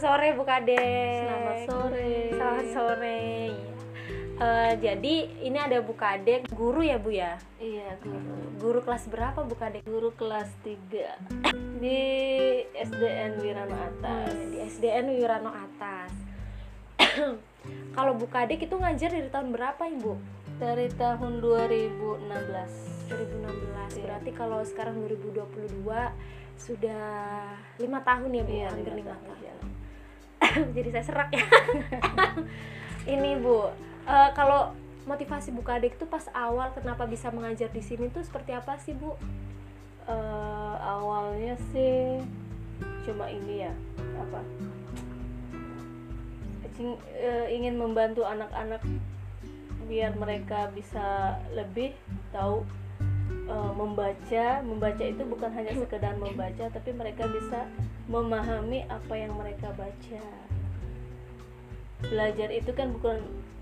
sore Bu Kade. Selamat sore. Selamat sore. Uh, jadi ini ada Bu Kade, guru ya Bu ya? Iya, guru. Guru kelas berapa Bu Kade? Guru kelas 3 di SDN Wirano Atas. di SDN Wirano Atas. Kalau Bu Kadek itu ngajar dari tahun berapa Ibu? Dari tahun 2016. 2016. Berarti kalau sekarang 2022 sudah lima tahun ya Bu, Iya, hampir lima lima tahun. tahun. Jadi saya serak ya. Ini Bu, eh, kalau motivasi Bu Kadek itu pas awal kenapa bisa mengajar di sini tuh seperti apa sih Bu? Eh, awalnya sih cuma ini ya, apa? Cing- eh, ingin membantu anak-anak biar mereka bisa lebih tahu eh, membaca. Membaca itu bukan hanya sekedar membaca, tapi mereka bisa memahami apa yang mereka baca. Belajar itu kan bukan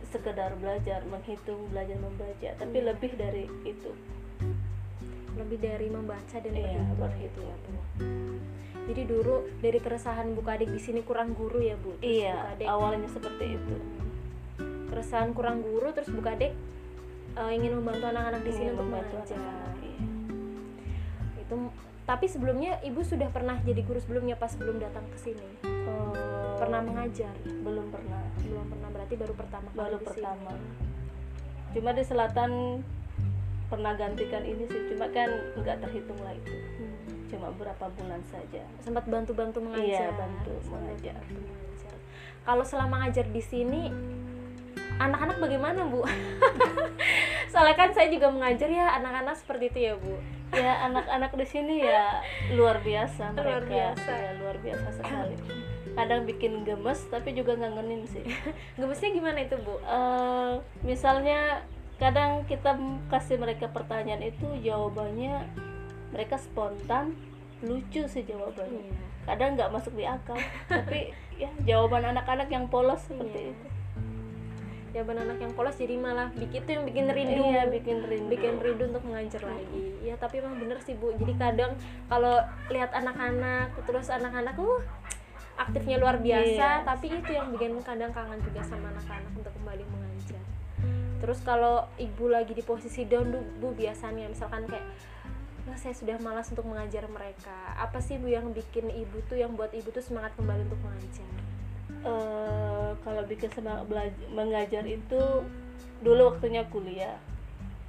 sekedar belajar menghitung, belajar membaca, tapi Iya. lebih dari itu. Lebih dari membaca dan Iya, berhitung ya Bu. Jadi dulu dari keresahan Bu Kadek di sini kurang guru ya Bu. Terus Bu Iya, Kadek- awalnya seperti itu. keresahan kurang guru terus Bu Kadek eh, ingin membantu anak-anak di sini Ingin untuk membantu anak-anak, iya. Tapi sebelumnya Ibu sudah pernah jadi guru sebelumnya pas belum datang ke sini. Eh, Pernah mengajar? belum pernah Belum pernah berarti baru pertama kali baru sini. pertama cuma di selatan pernah gantikan ini sih cuma kan nggak terhitung lah itu Hmm. cuma berapa bulan saja Sempat bantu-bantu mengajar. Iya, bantu mengajar. mengajar. Kalau selama ngajar di sini anak-anak bagaimana Bu? Soalnya kan saya juga mengajar ya anak-anak seperti itu ya Bu. ya anak-anak di sini ya luar biasa Luar mereka biasa. ya luar biasa sekali kadang bikin gemes tapi juga ngangenin sih Gemesnya gimana itu Bu? Eh, misalnya kadang kita kasih mereka pertanyaan itu jawabannya mereka spontan lucu sih jawabannya Iya. kadang nggak masuk di akal tapi ya jawaban anak-anak yang polos seperti Iya. itu jawaban anak yang polos jadi malah bikin itu yang bikin rindu. Iya bikin rindu. Bikin rindu untuk mengajar lagi. Ya tapi emang bener sih bu. Jadi kadang kalau lihat anak-anak terus anak-anak uh aktifnya luar biasa Iya. tapi itu yang bikin kadang kangen juga sama anak-anak untuk kembali mengajar terus kalau ibu lagi di posisi down bu, biasanya misalkan kayak "Wah, saya sudah malas untuk mengajar mereka. Apa sih bu yang bikin ibu tuh yang buat ibu tuh semangat kembali untuk mengajar Bikin semangat belajar mengajar itu dulu waktunya kuliah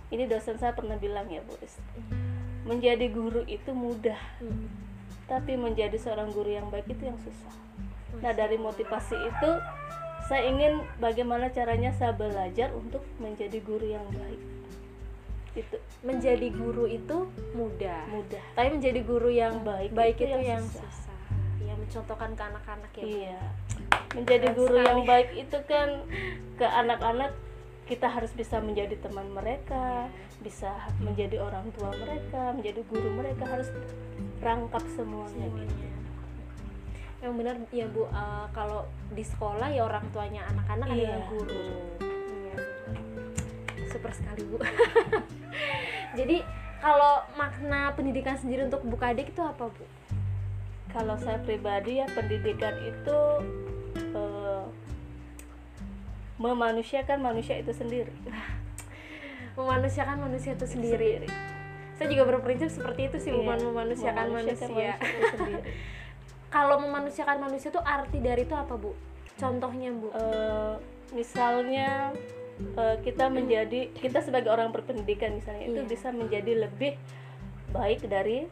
ini dosen saya pernah bilang ya bu menjadi guru itu mudah Hmm. tapi menjadi seorang guru yang baik itu yang susah Nah dari motivasi itu saya ingin bagaimana caranya saya belajar untuk menjadi guru yang baik. Itu menjadi guru itu mudah mudah. tapi menjadi guru yang Baik baik, itu itu, yang yang susah. susah. yang mencontohkan ke anak-anak ya Bu? Iya. Menjadi guru sekali. yang baik itu kan ke anak-anak kita harus bisa menjadi teman mereka, bisa menjadi orang tua mereka, menjadi guru mereka harus rangkap semuanya. gitu. yang benar ya bu eh, kalau di sekolah ya orang tuanya anak-anak Iya, adalah guru Iya, super sekali bu jadi kalau makna pendidikan sendiri untuk bu kadek itu apa bu Kalau saya pribadi ya pendidikan itu memanusiakan manusia itu sendiri. memanusiakan manusia itu sendiri, saya juga berprinsip seperti itu sih Iya, bukan memanusiakan manusia. manusia itu sendiri. kalau memanusiakan manusia itu arti dari itu apa bu? Contohnya bu. Eh, misalnya eh, kita menjadi kita sebagai orang berpendidikan misalnya itu Iya. bisa menjadi lebih baik dari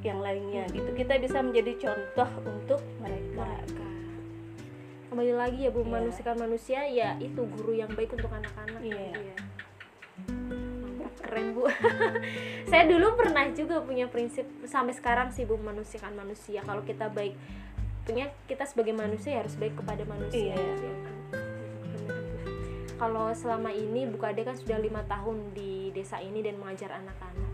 yang lainnya gitu. Kita bisa menjadi contoh untuk mereka kembali lagi ya bu Iya. memanusiakan manusia ya itu guru yang baik untuk anak-anak Iya. tadi ya. Mantap, keren bu saya dulu pernah juga punya prinsip sampai sekarang sih bu memanusiakan manusia kalau kita baik punya kita sebagai manusia ya harus baik kepada manusia Iya. gitu ya kan. Kalau selama ini Bu Kade kan sudah lima tahun di desa ini dan mengajar anak-anak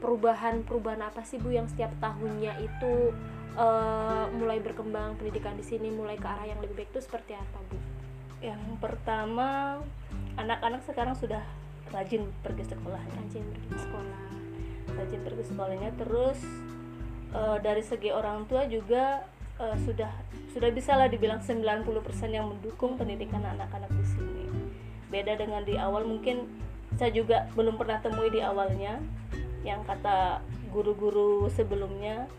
perubahan-perubahan apa sih Bu yang setiap tahunnya itu eh, mulai berkembang pendidikan di sini mulai ke arah yang lebih baik itu seperti apa Bu? yang pertama anak-anak sekarang sudah rajin pergi sekolah Rajin pergi sekolah. rajin pergi sekolahnya terus eh, dari segi orang tua juga eh, sudah sudah bisa lah dibilang 90% yang mendukung pendidikan anak-anak di sini beda dengan di awal mungkin saya juga belum pernah temui di awalnya yang kata guru-guru sebelumnya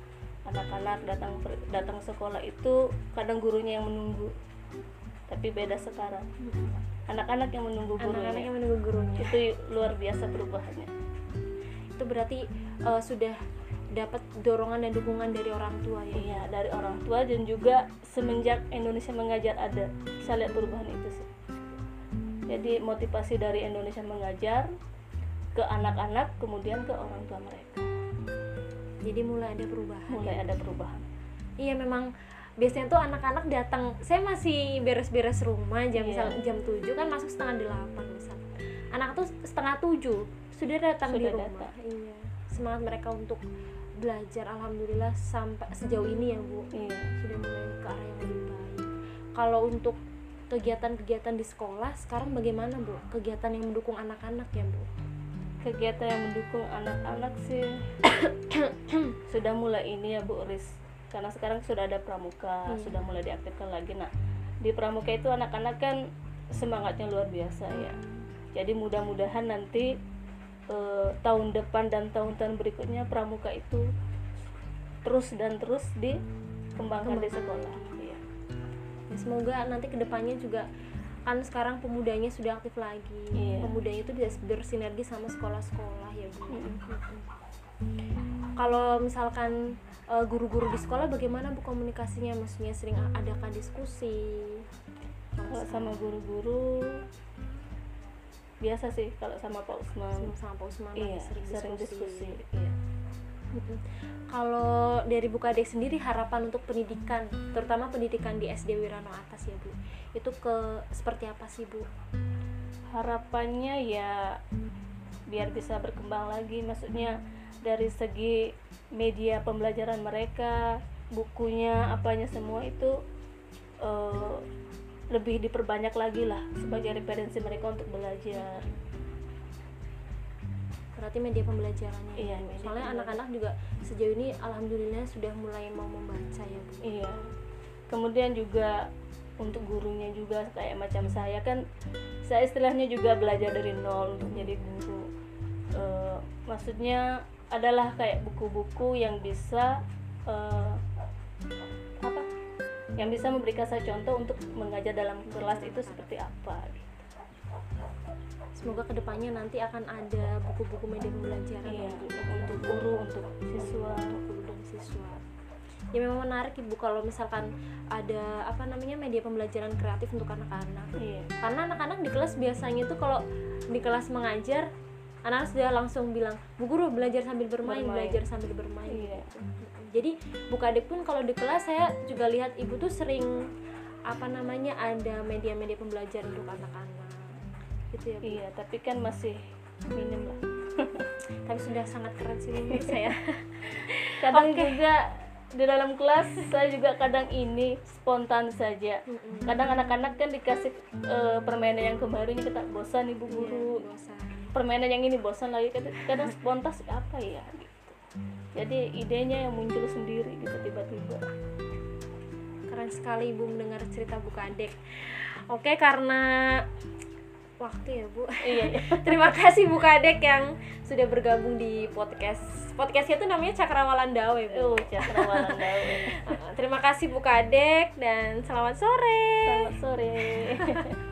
anak-anak datang datang sekolah itu kadang gurunya yang menunggu. Tapi beda sekarang. Anak-anak yang menunggu gurunya. Anak-anak yang menunggu gurunya. Itu luar biasa perubahannya. Itu berarti uh, sudah dapat dorongan dan dukungan dari orang tua ya? Iya dari orang tua dan juga semenjak Indonesia mengajar ada. Saya lihat perubahan itu sih. Jadi motivasi dari Indonesia mengajar ke anak-anak kemudian ke orang tua mereka. Jadi mulai ada perubahan mulai ya? ada perubahan. Iya memang biasanya tuh anak-anak datang saya masih beres-beres rumah jam Iya. misal jam 7 kan masuk setengah delapan misal. Anak tuh setengah tujuh sudah datang di Sudah rumah. datang. iya semangat mereka untuk belajar alhamdulillah sampai sejauh ini ya bu. Iya. Sudah mulai ke arah yang lebih baik. Kalau untuk kegiatan-kegiatan di sekolah sekarang bagaimana bu? Kegiatan yang mendukung anak-anak ya bu kegiatan yang mendukung anak-anak sih. Sudah mulai ini ya Bu Riz. Karena sekarang sudah ada pramuka Iya. sudah mulai diaktifkan lagi. Nah di pramuka itu anak-anak kan semangatnya luar biasa ya. Jadi mudah-mudahan nanti eh, tahun depan dan tahun-tahun berikutnya pramuka itu terus dan terus dikembangkan di sekolah. Iya. Ya, semoga nanti ke depannya juga kan sekarang pemudanya sudah aktif lagi. Iya. pemudanya itu bisa bersinergi sama sekolah-sekolah ya bu. Kalau misalkan eh, guru-guru di sekolah bagaimana bu komunikasinya? Maksudnya sering adakan diskusi? Kalau sama guru-guru biasa sih kalau sama Pak Usman. Sama, sama Pak Usman iya sering, sering diskusi, diskusi iya Mm-mm. kalau dari Bukadek sendiri harapan untuk pendidikan terutama pendidikan di SD Wirano atas ya bu? Itu ke seperti apa sih bu? Harapannya ya biar bisa berkembang lagi. Maksudnya dari segi media pembelajaran mereka bukunya apanya semua itu eh, lebih diperbanyak lagi lah sebagai referensi mereka untuk belajar berarti media pembelajarannya. Iya, ya, Bu. media soalnya anak-anak juga sejauh ini alhamdulillah sudah mulai mau membaca ya bu. Iya. Kemudian juga untuk gurunya juga kayak macam saya kan saya istilahnya juga belajar dari nol untuk jadi guru. Eh, maksudnya adalah kayak buku-buku yang bisa eh, apa? Yang bisa memberikan saya contoh untuk mengajar dalam kelas itu seperti apa gitu. Semoga ke depannya nanti akan ada buku-buku media pembelajaran iya. ya, untuk guru untuk siswa untuk guru dan siswa. Ya memang menarik ibu kalau misalkan ada apa namanya media pembelajaran kreatif untuk anak-anak. Iya. Karena anak-anak di kelas biasanya itu kalau di kelas mengajar anak sudah langsung bilang bu guru belajar sambil bermain, Bermain. belajar sambil bermain. Iya. jadi buka adik pun kalau di kelas saya juga lihat ibu tuh sering apa namanya ada media-media pembelajaran untuk anak-anak gitu ya Bu. iya tapi kan masih minim lah. Tapi sudah sangat keren sih menurut saya. Kadang Oke. juga di dalam kelas saya juga kadang ini spontan saja. Kadang anak-anak kan dikasih eh, permainan yang kemarin ini kita bosan ibu guru Iya, bosan. permainan yang ini bosan lagi. Kadang, kadang spontan sih, apa ya? Gitu. Jadi idenya yang muncul sendiri gitu tiba-tiba. Keren sekali ibu mendengar cerita bu kadek. Oke karena waktu ya bu. Iya. Iya. terima kasih bu kadek yang sudah bergabung di podcast. Podcastnya itu namanya Cakrawala Dawe bu. Oh cakrawala daun Uh, terima kasih bu kadek dan selamat sore. Selamat sore